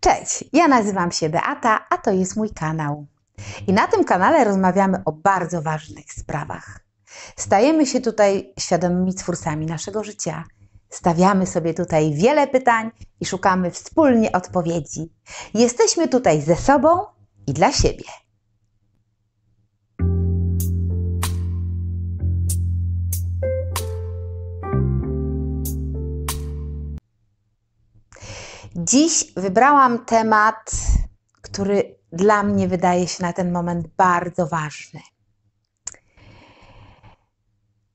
Cześć, ja nazywam się Beata, a to jest mój kanał. I na tym kanale rozmawiamy o bardzo ważnych sprawach. Stajemy się tutaj świadomymi twórcami naszego życia. Stawiamy sobie tutaj wiele pytań i szukamy wspólnie odpowiedzi. Jesteśmy tutaj ze sobą i dla siebie. Dziś wybrałam temat, który dla mnie wydaje się na ten moment bardzo ważny.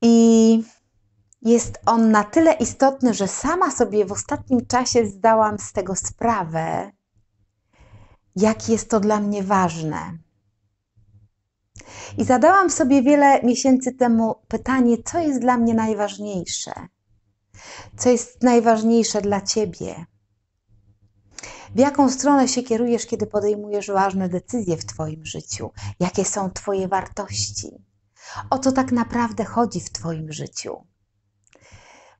I jest on na tyle istotny, że sama sobie w ostatnim czasie zdałam z tego sprawę, jak jest to dla mnie ważne. I zadałam sobie wiele miesięcy temu pytanie, co jest dla mnie najważniejsze? Co jest najważniejsze dla ciebie? W jaką stronę się kierujesz, kiedy podejmujesz ważne decyzje w Twoim życiu? Jakie są Twoje wartości? O co tak naprawdę chodzi w Twoim życiu?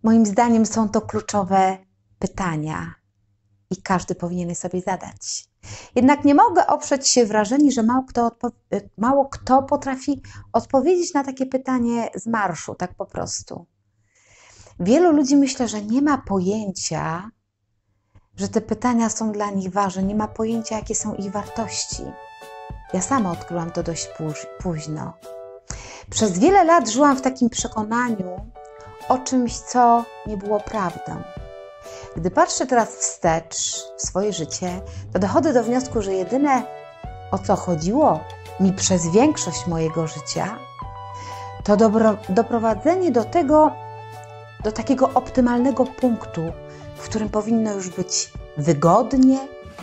Moim zdaniem są to kluczowe pytania i każdy powinien je sobie zadać. Jednak nie mogę oprzeć się wrażeniu, że mało kto, mało kto potrafi odpowiedzieć na takie pytanie z marszu, tak po prostu. Wielu ludzi myślę, że nie ma pojęcia, że te pytania są dla nich ważne, nie ma pojęcia, jakie są ich wartości. Ja sama odkryłam to dość późno. Przez wiele lat żyłam w takim przekonaniu o czymś, co nie było prawdą. Gdy patrzę teraz wstecz w swoje życie, to dochodzę do wniosku, że jedyne o co chodziło mi przez większość mojego życia, to dobro, doprowadzenie do tego, do takiego optymalnego punktu, w którym powinno już być wygodnie,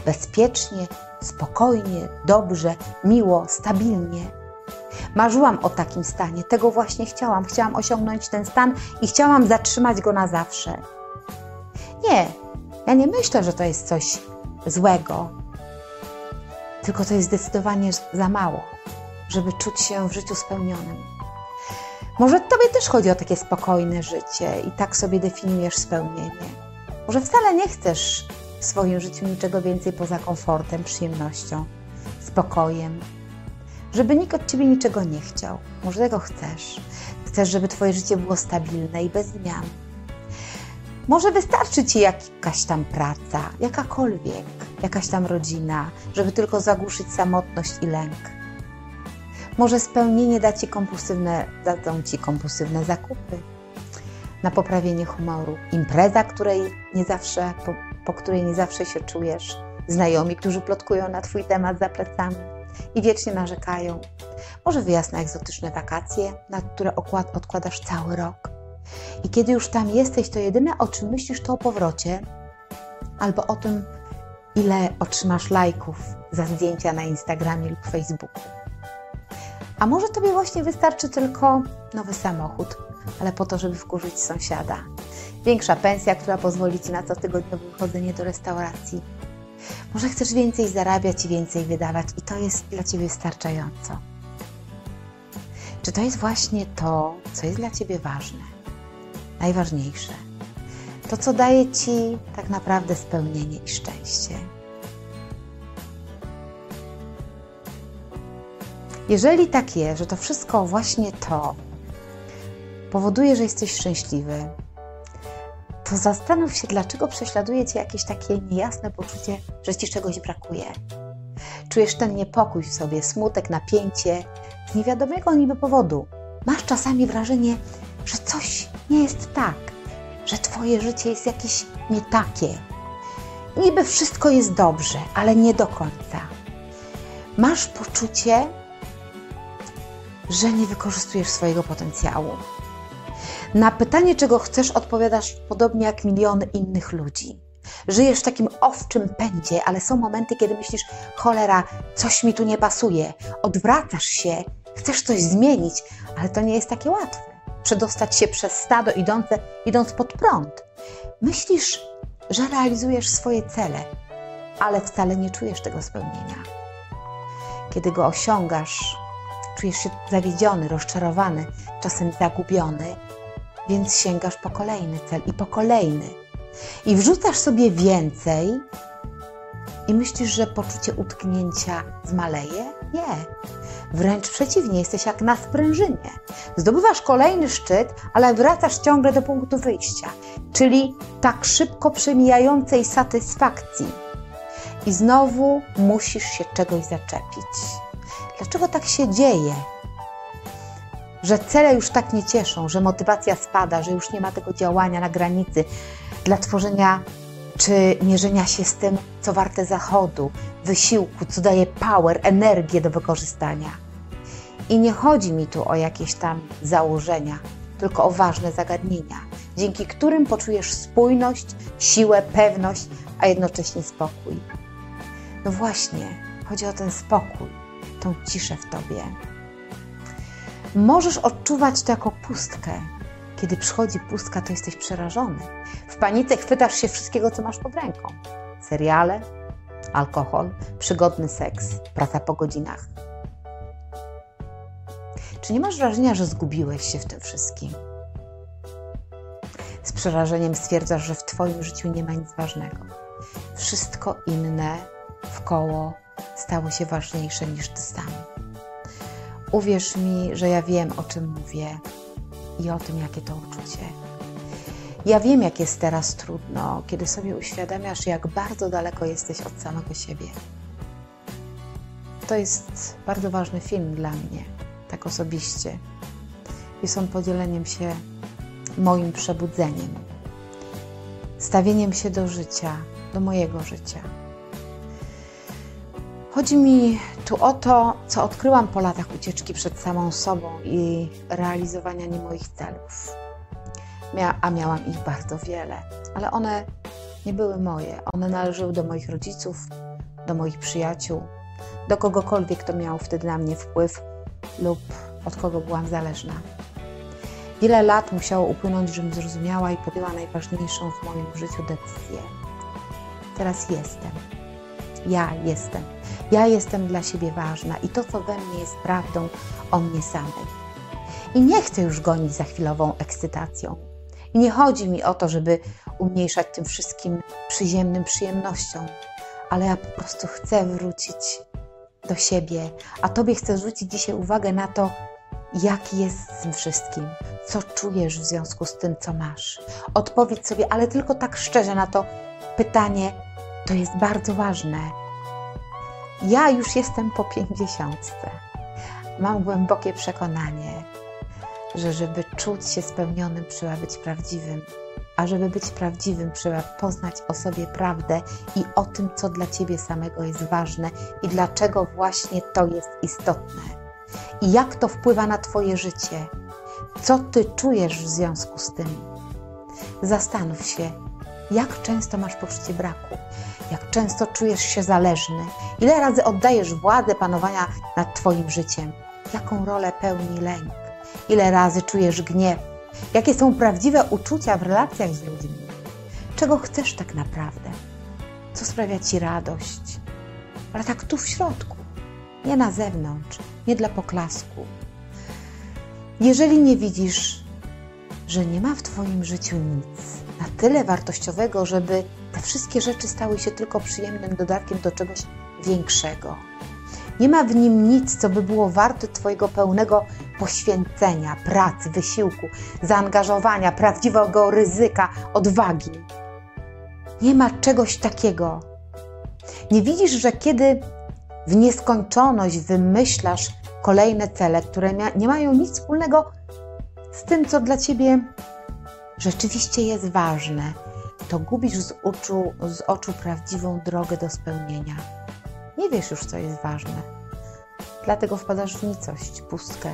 bezpiecznie, spokojnie, dobrze, miło, stabilnie. Marzyłam o takim stanie, tego właśnie chciałam. Chciałam osiągnąć ten stan i chciałam zatrzymać go na zawsze. Nie, ja nie myślę, że to jest coś złego, tylko to jest zdecydowanie za mało, żeby czuć się w życiu spełnionym. Może Tobie też chodzi o takie spokojne życie i tak sobie definiujesz spełnienie. Może wcale nie chcesz w swoim życiu niczego więcej poza komfortem, przyjemnością, spokojem, żeby nikt od ciebie niczego nie chciał. Może tego chcesz. Chcesz, żeby twoje życie było stabilne i bez zmian. Może wystarczy ci jakaś tam praca, jakakolwiek, jakaś tam rodzina, żeby tylko zagłuszyć samotność i lęk. Może spełnienie da ci kompulsywne, dadzą ci kompulsywne zakupy, na poprawienie humoru. Impreza, której nie zawsze, po, po której nie zawsze się czujesz. Znajomi, którzy plotkują na Twój temat za plecami i wiecznie narzekają. Może wyjazd na egzotyczne wakacje, na które okład, odkładasz cały rok. I kiedy już tam jesteś, to jedyne o czym myślisz to o powrocie albo o tym, ile otrzymasz lajków za zdjęcia na Instagramie lub Facebooku. A może Tobie właśnie wystarczy tylko nowy samochód, ale po to, żeby wkurzyć sąsiada. Większa pensja, która pozwoli Ci na cotygodniowe wychodzenie do restauracji. Może chcesz więcej zarabiać i więcej wydawać i to jest dla Ciebie wystarczająco. Czy to jest właśnie to, co jest dla Ciebie ważne, najważniejsze? To, co daje Ci tak naprawdę spełnienie i szczęście. Jeżeli tak jest, że to wszystko właśnie to powoduje, że jesteś szczęśliwy, to zastanów się, dlaczego prześladuje cię jakieś takie niejasne poczucie, że ci czegoś brakuje. Czujesz ten niepokój w sobie, smutek, napięcie z niewiadomego niby powodu. Masz czasami wrażenie, że coś nie jest tak, że twoje życie jest jakieś nie takie. Niby wszystko jest dobrze, ale nie do końca. Masz poczucie, że nie wykorzystujesz swojego potencjału, na pytanie, czego chcesz, odpowiadasz podobnie jak miliony innych ludzi. Żyjesz w takim owczym pędzie, ale są momenty, kiedy myślisz, cholera, coś mi tu nie pasuje. Odwracasz się, chcesz coś zmienić, ale to nie jest takie łatwe. Przedostać się przez stado idące, idąc pod prąd. Myślisz, że realizujesz swoje cele, ale wcale nie czujesz tego spełnienia. Kiedy go osiągasz, czujesz się zawiedziony, rozczarowany, czasem zagubiony, więc sięgasz po kolejny cel i po kolejny. I wrzucasz sobie więcej, I myślisz, że poczucie utknięcia zmaleje? Nie. Wręcz przeciwnie, jesteś jak na sprężynie. Zdobywasz kolejny szczyt, ale wracasz ciągle do punktu wyjścia, czyli tak szybko przemijającej satysfakcji. I znowu musisz się czegoś zaczepić. Dlaczego tak się dzieje? Że cele już tak nie cieszą, że motywacja spada, że już nie ma tego działania na granicy dla tworzenia czy mierzenia się z tym, co warte zachodu, wysiłku, co daje power, energię do wykorzystania. I nie chodzi mi tu o jakieś tam założenia, tylko o ważne zagadnienia, dzięki którym poczujesz spójność, siłę, pewność, a jednocześnie spokój. No właśnie, chodzi o ten spokój, tą ciszę w tobie. Możesz odczuwać to jako pustkę. Kiedy przychodzi pustka, to jesteś przerażony. W panice chwytasz się wszystkiego, co masz pod ręką. Seriale, alkohol, przygodny seks, praca po godzinach. Czy nie masz wrażenia, że zgubiłeś się w tym wszystkim? Z przerażeniem stwierdzasz, że w Twoim życiu nie ma nic ważnego. Wszystko inne wkoło stało się ważniejsze niż Ty sam. Uwierz mi, że ja wiem, o czym mówię i o tym, jakie to uczucie. Ja wiem, jak jest teraz trudno, kiedy sobie uświadamiasz, jak bardzo daleko jesteś od samego siebie. To jest bardzo ważny film dla mnie, tak osobiście. Jest on podzieleniem się moim przebudzeniem, stawieniem się do życia, do mojego życia. Chodzi mi tu o to, co odkryłam po latach ucieczki przed samą sobą i realizowania nie moich celów. Mia a miałam ich bardzo wiele, ale one nie były moje. One należały do moich rodziców, do moich przyjaciół, do kogokolwiek, kto miał wtedy na mnie wpływ lub od kogo byłam zależna. Wiele lat musiało upłynąć, żebym zrozumiała i podjęła najważniejszą w moim życiu decyzję. Teraz jestem. Ja jestem. Ja jestem dla siebie ważna i to, co we mnie jest prawdą o mnie samej. I nie chcę już gonić za chwilową ekscytacją. I nie chodzi mi o to, żeby umniejszać tym wszystkim przyziemnym przyjemnościom, ale ja po prostu chcę wrócić do siebie, a Tobie chcę zwrócić dzisiaj uwagę na to, jak jest z tym wszystkim, co czujesz w związku z tym, co masz. Odpowiedz sobie, ale tylko tak szczerze na to pytanie, to jest bardzo ważne. Ja już jestem po pięćdziesiątce. Mam głębokie przekonanie, że żeby czuć się spełnionym, trzeba być prawdziwym. A żeby być prawdziwym, trzeba poznać o sobie prawdę i o tym, co dla ciebie samego jest ważne i dlaczego właśnie to jest istotne. I jak to wpływa na Twoje życie. Co Ty czujesz w związku z tym? Zastanów się, jak często masz poczucie braku, jak często czujesz się zależny, ile razy oddajesz władzę panowania nad Twoim życiem, jaką rolę pełni lęk, ile razy czujesz gniew, jakie są prawdziwe uczucia w relacjach z ludźmi, czego chcesz tak naprawdę, co sprawia Ci radość, ale tak tu w środku, nie na zewnątrz, nie dla poklasku. Jeżeli nie widzisz, że nie ma w Twoim życiu nic, na tyle wartościowego, żeby te wszystkie rzeczy stały się tylko przyjemnym dodatkiem do czegoś większego. Nie ma w nim nic, co by było warte Twojego pełnego poświęcenia, pracy, wysiłku, zaangażowania, prawdziwego ryzyka, odwagi. Nie ma czegoś takiego. Nie widzisz, że kiedy w nieskończoność wymyślasz kolejne cele, które nie mają nic wspólnego z tym, co dla Ciebie rzeczywiście jest ważne, to gubisz z z oczu prawdziwą drogę do spełnienia. Nie wiesz już, co jest ważne. Dlatego wpadasz w nicość, pustkę.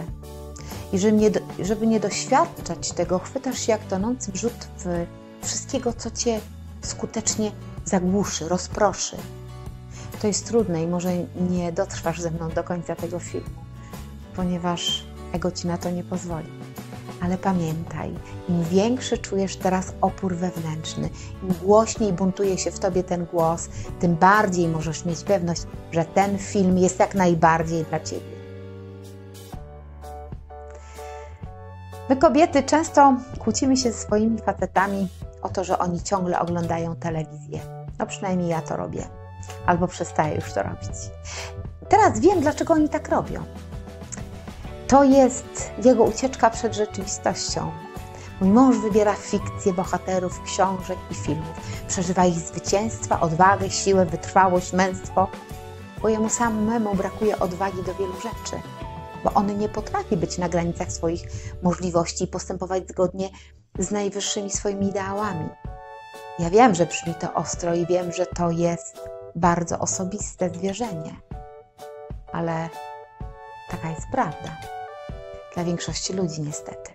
I żeby nie, żeby nie doświadczać tego, chwytasz się jak tonący wrzut w wszystkiego, co cię skutecznie zagłuszy, rozproszy. To jest trudne i może nie dotrwasz ze mną do końca tego filmu, ponieważ ego ci na to nie pozwoli. Ale pamiętaj, im większy czujesz teraz opór wewnętrzny, im głośniej buntuje się w tobie ten głos, tym bardziej możesz mieć pewność, że ten film jest jak najbardziej dla ciebie. My kobiety często kłócimy się ze swoimi facetami o to, że oni ciągle oglądają telewizję. No przynajmniej ja to robię. albo przestaje już to robić. Teraz wiem, dlaczego oni tak robią. To jest jego ucieczka przed rzeczywistością. Mój mąż wybiera fikcję bohaterów książek i filmów. Przeżywa ich zwycięstwa, odwagę, siłę, wytrwałość, męstwo, bo jemu samemu brakuje odwagi do wielu rzeczy, bo on nie potrafi być na granicach swoich możliwości i postępować zgodnie z najwyższymi swoimi ideałami. Ja wiem, że brzmi to ostro i wiem, że to jest bardzo osobiste zwierzenie, ale taka jest prawda. Dla większości ludzi, niestety.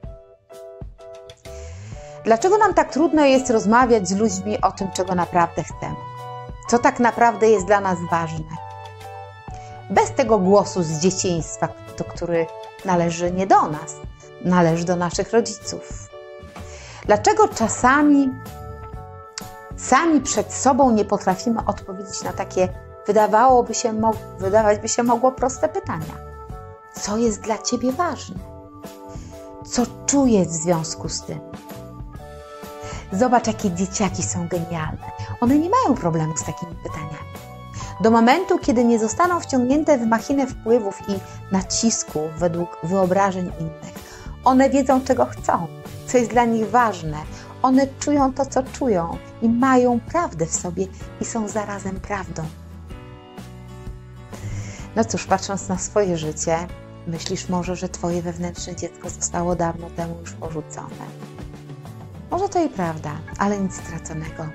Dlaczego nam tak trudno jest rozmawiać z ludźmi o tym, czego naprawdę chcemy? Co tak naprawdę jest dla nas ważne? Bez tego głosu z dzieciństwa, który należy nie do nas, należy do naszych rodziców. Dlaczego czasami sami przed sobą nie potrafimy odpowiedzieć na takie, wydawałoby się, wydawać by się mogło proste pytania? Co jest dla Ciebie ważne? Co czujesz w związku z tym? Zobacz, jakie dzieciaki są genialne. One nie mają problemu z takimi pytaniami. Do momentu, kiedy nie zostaną wciągnięte w machinę wpływów i nacisku według wyobrażeń innych, one wiedzą, czego chcą, co jest dla nich ważne. One czują to, co czują i mają prawdę w sobie i są zarazem prawdą. No cóż, patrząc na swoje życie, myślisz może, że Twoje wewnętrzne dziecko zostało dawno temu już porzucone może to i prawda, ale nic straconego.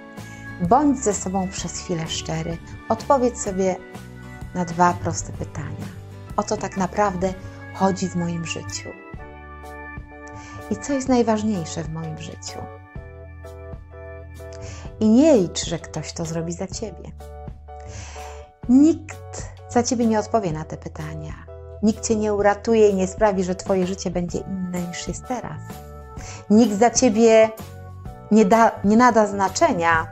Bądź ze sobą przez chwilę szczery. Odpowiedz sobie na dwa proste pytania. O co tak naprawdę chodzi w moim życiu? I co jest najważniejsze w moim życiu? I nie licz, że ktoś to zrobi za ciebie. Nikt za ciebie nie odpowie na te pytania. Nikt cię nie uratuje i nie sprawi, że twoje życie będzie inne niż jest teraz. Nikt za ciebie nie, da, nie nada znaczenia.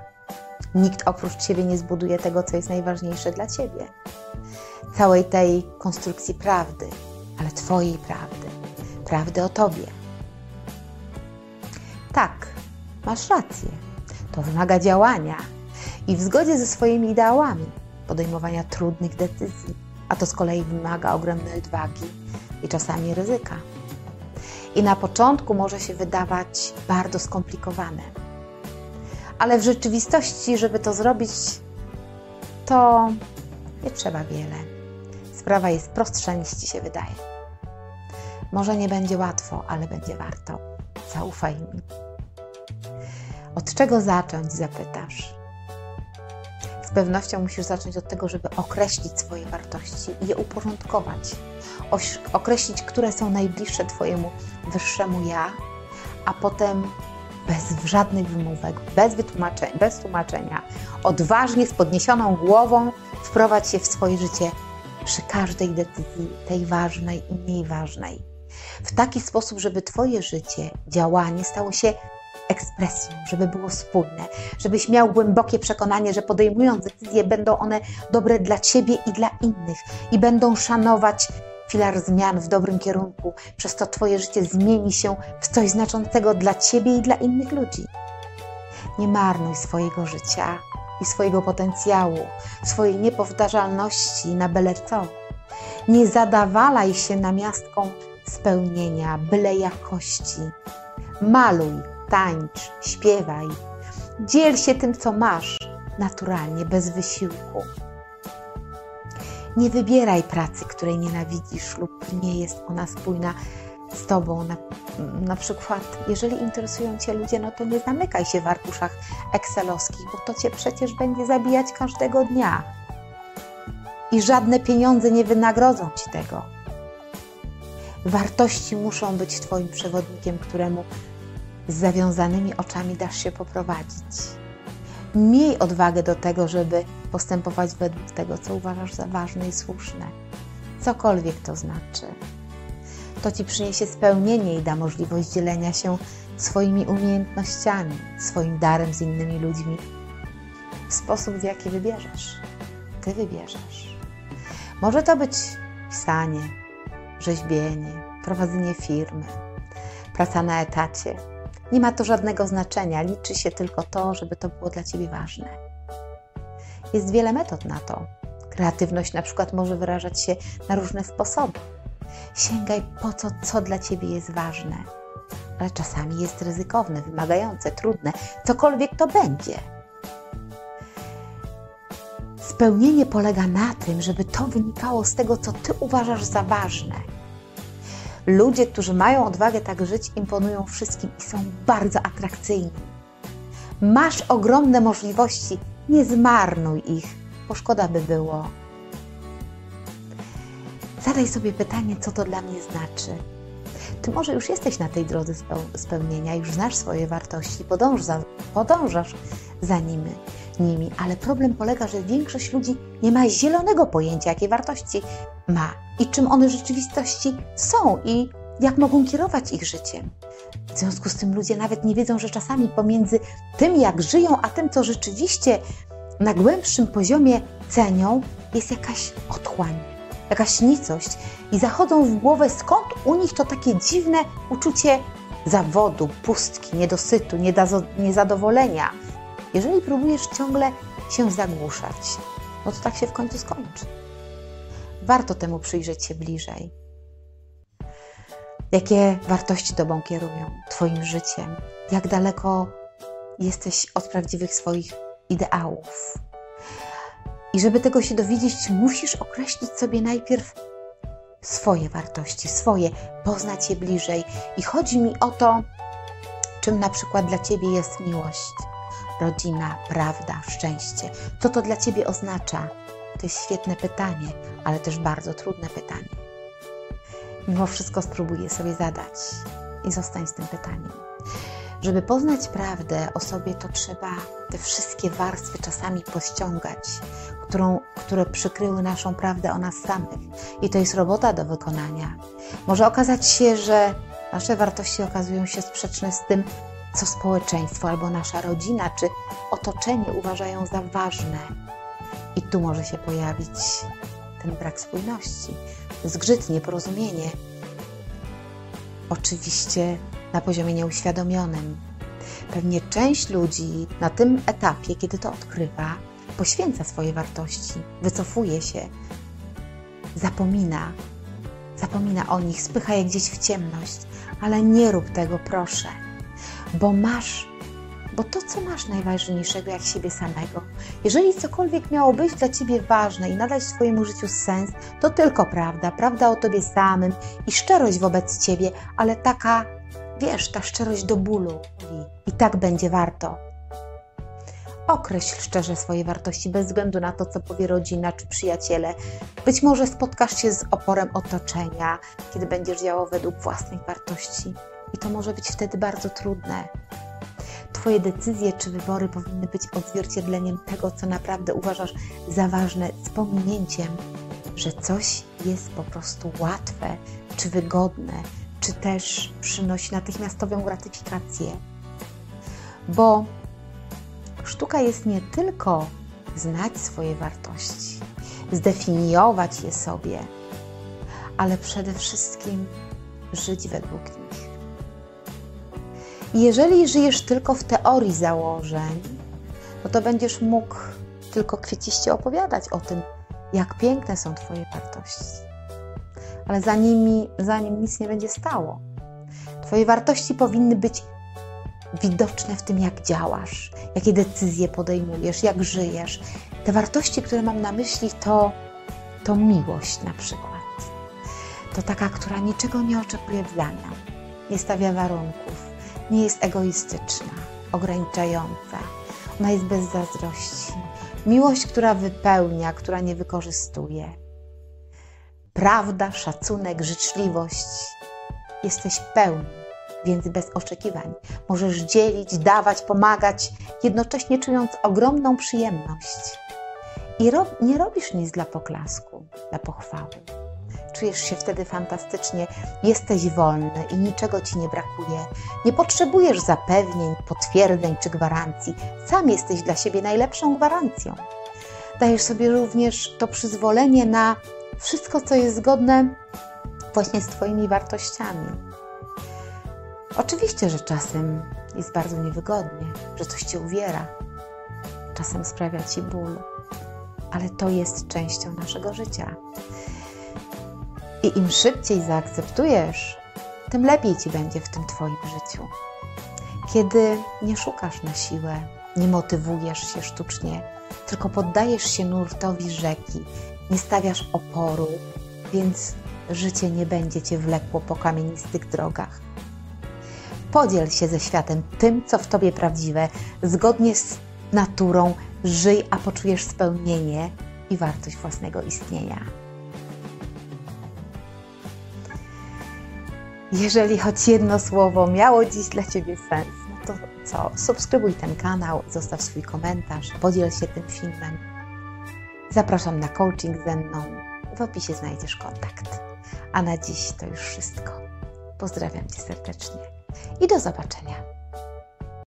Nikt oprócz ciebie nie zbuduje tego, co jest najważniejsze dla ciebie. Całej tej konstrukcji prawdy, ale twojej prawdy, prawdy o tobie. Tak, masz rację. To wymaga działania i w zgodzie ze swoimi ideałami, podejmowania trudnych decyzji, a to z kolei wymaga ogromnej odwagi i czasami ryzyka i na początku może się wydawać bardzo skomplikowane. Ale w rzeczywistości, żeby to zrobić, to nie trzeba wiele. Sprawa jest prostsza niż ci się wydaje. Może nie będzie łatwo, ale będzie warto. Zaufaj mi. Od czego zacząć, zapytasz? Pewnością musisz zacząć od tego, żeby określić swoje wartości i je uporządkować określić, które są najbliższe Twojemu wyższemu ja, a potem bez żadnych wymówek, bez, wytłumaczenia, bez tłumaczenia, odważnie, z podniesioną głową wprowadź się w swoje życie przy każdej decyzji, tej ważnej i mniej ważnej. W taki sposób, żeby Twoje życie, działanie stało się ekspresją, żeby było spójne, żebyś miał głębokie przekonanie, że podejmując decyzje, będą one dobre dla Ciebie i dla innych i będą szanować filar zmian w dobrym kierunku, przez to Twoje życie zmieni się w coś znaczącego dla Ciebie i dla innych ludzi. Nie marnuj swojego życia i swojego potencjału, swojej niepowtarzalności na byle co. Nie zadawalaj się namiastką spełnienia, byle jakości. Maluj, tańcz, śpiewaj. Dziel się tym, co masz, naturalnie, bez wysiłku. Nie wybieraj pracy, której nienawidzisz lub nie jest ona spójna z Tobą. Na, na przykład, jeżeli interesują Cię ludzie, no to nie zamykaj się w arkuszach excelowskich, bo to Cię przecież będzie zabijać każdego dnia. I żadne pieniądze nie wynagrodzą Ci tego. Wartości muszą być Twoim przewodnikiem, któremu z zawiązanymi oczami dasz się poprowadzić. Miej odwagę do tego, żeby postępować według tego, co uważasz za ważne i słuszne. Cokolwiek to znaczy. To ci przyniesie spełnienie i da możliwość dzielenia się swoimi umiejętnościami, swoim darem z innymi ludźmi w sposób, w jaki wybierzesz. Ty wybierzesz. Może to być pisanie, rzeźbienie, prowadzenie firmy, praca na etacie nie ma to żadnego znaczenia, liczy się tylko to, żeby to było dla ciebie ważne. Jest wiele metod na to. Kreatywność na przykład może wyrażać się na różne sposoby. Sięgaj po to, co dla Ciebie jest ważne, ale czasami jest ryzykowne, wymagające, trudne, cokolwiek to będzie. Spełnienie polega na tym, żeby to wynikało z tego, co Ty uważasz za ważne. Ludzie, którzy mają odwagę tak żyć, imponują wszystkim i są bardzo atrakcyjni. Masz ogromne możliwości, nie zmarnuj ich, bo szkoda by było. Zadaj sobie pytanie, co to dla mnie znaczy. Ty może już jesteś na tej drodze spełnienia, już znasz swoje wartości, podąż za, podążasz za nimi, nimi, ale problem polega, że większość ludzi nie ma zielonego pojęcia, jakie wartości ma i czym one w rzeczywistości są i jak mogą kierować ich życiem. W związku z tym ludzie nawet nie wiedzą, że czasami pomiędzy tym, jak żyją, a tym, co rzeczywiście na głębszym poziomie cenią, jest jakaś otchłań, jakaś nicość i zachodzą w głowę, skąd u nich to takie dziwne uczucie zawodu, pustki, niedosytu, niezadowolenia. Jeżeli próbujesz ciągle się zagłuszać, no to tak się w końcu skończy. Warto temu przyjrzeć się bliżej. Jakie wartości Tobą kierują, Twoim życiem? Jak daleko jesteś od prawdziwych swoich ideałów? I żeby tego się dowiedzieć, musisz określić sobie najpierw swoje wartości, swoje, poznać je bliżej. I chodzi mi o to, czym na przykład dla Ciebie jest miłość, rodzina, prawda, szczęście. Co to dla Ciebie oznacza? To jest świetne pytanie, ale też bardzo trudne pytanie mimo wszystko spróbuję sobie zadać i zostań z tym pytaniem. Żeby poznać prawdę o sobie, to trzeba te wszystkie warstwy czasami pościągać, którą, które przykryły naszą prawdę o nas samych. I to jest robota do wykonania. Może okazać się, że nasze wartości okazują się sprzeczne z tym, co społeczeństwo albo nasza rodzina czy otoczenie uważają za ważne. I tu może się pojawić ten brak spójności, zgrzyt, nieporozumienie. Oczywiście na poziomie nieuświadomionym. Pewnie część ludzi na tym etapie, kiedy to odkrywa, poświęca swoje wartości, wycofuje się, zapomina, zapomina o nich, spycha je gdzieś w ciemność, ale nie rób tego, proszę, bo masz bo to, co masz najważniejszego jak siebie samego, jeżeli cokolwiek miało być dla ciebie ważne i nadać swojemu życiu sens, to tylko prawda, prawda o tobie samym i szczerość wobec ciebie, ale taka, wiesz, ta szczerość do bólu. I tak będzie warto. Określ szczerze swoje wartości bez względu na to, co powie rodzina czy przyjaciele. Być może spotkasz się z oporem otoczenia, kiedy będziesz działał według własnych wartości. I to może być wtedy bardzo trudne. Twoje decyzje czy wybory powinny być odzwierciedleniem tego, co naprawdę uważasz za ważne, z pominięciem, że coś jest po prostu łatwe czy wygodne, czy też przynosi natychmiastową gratyfikację. Bo sztuka jest nie tylko znać swoje wartości, zdefiniować je sobie, ale przede wszystkim żyć według nich. Jeżeli żyjesz tylko w teorii założeń, no to będziesz mógł tylko kwieciście opowiadać o tym, jak piękne są Twoje wartości. Ale za nimi, za nim nic nie będzie stało. Twoje wartości powinny być widoczne w tym, jak działasz, jakie decyzje podejmujesz, jak żyjesz. Te wartości, które mam na myśli, to, to miłość na przykład. To taka, która niczego nie oczekuje w zamian, nie stawia warunków, nie jest egoistyczna, ograniczająca. Ona jest bez zazdrości. Miłość, która wypełnia, która nie wykorzystuje. Prawda, szacunek, życzliwość. Jesteś pełny, więc bez oczekiwań. Możesz dzielić, dawać, pomagać, jednocześnie czując ogromną przyjemność. I nie robisz nic dla poklasku, dla pochwały czujesz się wtedy fantastycznie, jesteś wolny i niczego ci nie brakuje. Nie potrzebujesz zapewnień, potwierdzeń czy gwarancji. Sam jesteś dla siebie najlepszą gwarancją. Dajesz sobie również to przyzwolenie na wszystko, co jest zgodne właśnie z Twoimi wartościami. Oczywiście, że czasem jest bardzo niewygodnie, że coś Cię uwiera, czasem sprawia Ci ból, ale to jest częścią naszego życia. I im szybciej zaakceptujesz, tym lepiej ci będzie w tym Twoim życiu. Kiedy nie szukasz na siłę, nie motywujesz się sztucznie, tylko poddajesz się nurtowi rzeki, nie stawiasz oporu, więc życie nie będzie cię wlekło po kamienistych drogach. Podziel się ze światem tym, co w tobie prawdziwe, zgodnie z naturą, żyj, a poczujesz spełnienie i wartość własnego istnienia. Jeżeli choć jedno słowo miało dziś dla Ciebie sens, no to co? Subskrybuj ten kanał, zostaw swój komentarz, podziel się tym filmem. Zapraszam na coaching ze mną. W opisie znajdziesz kontakt. A na dziś to już wszystko. Pozdrawiam Cię serdecznie i do zobaczenia.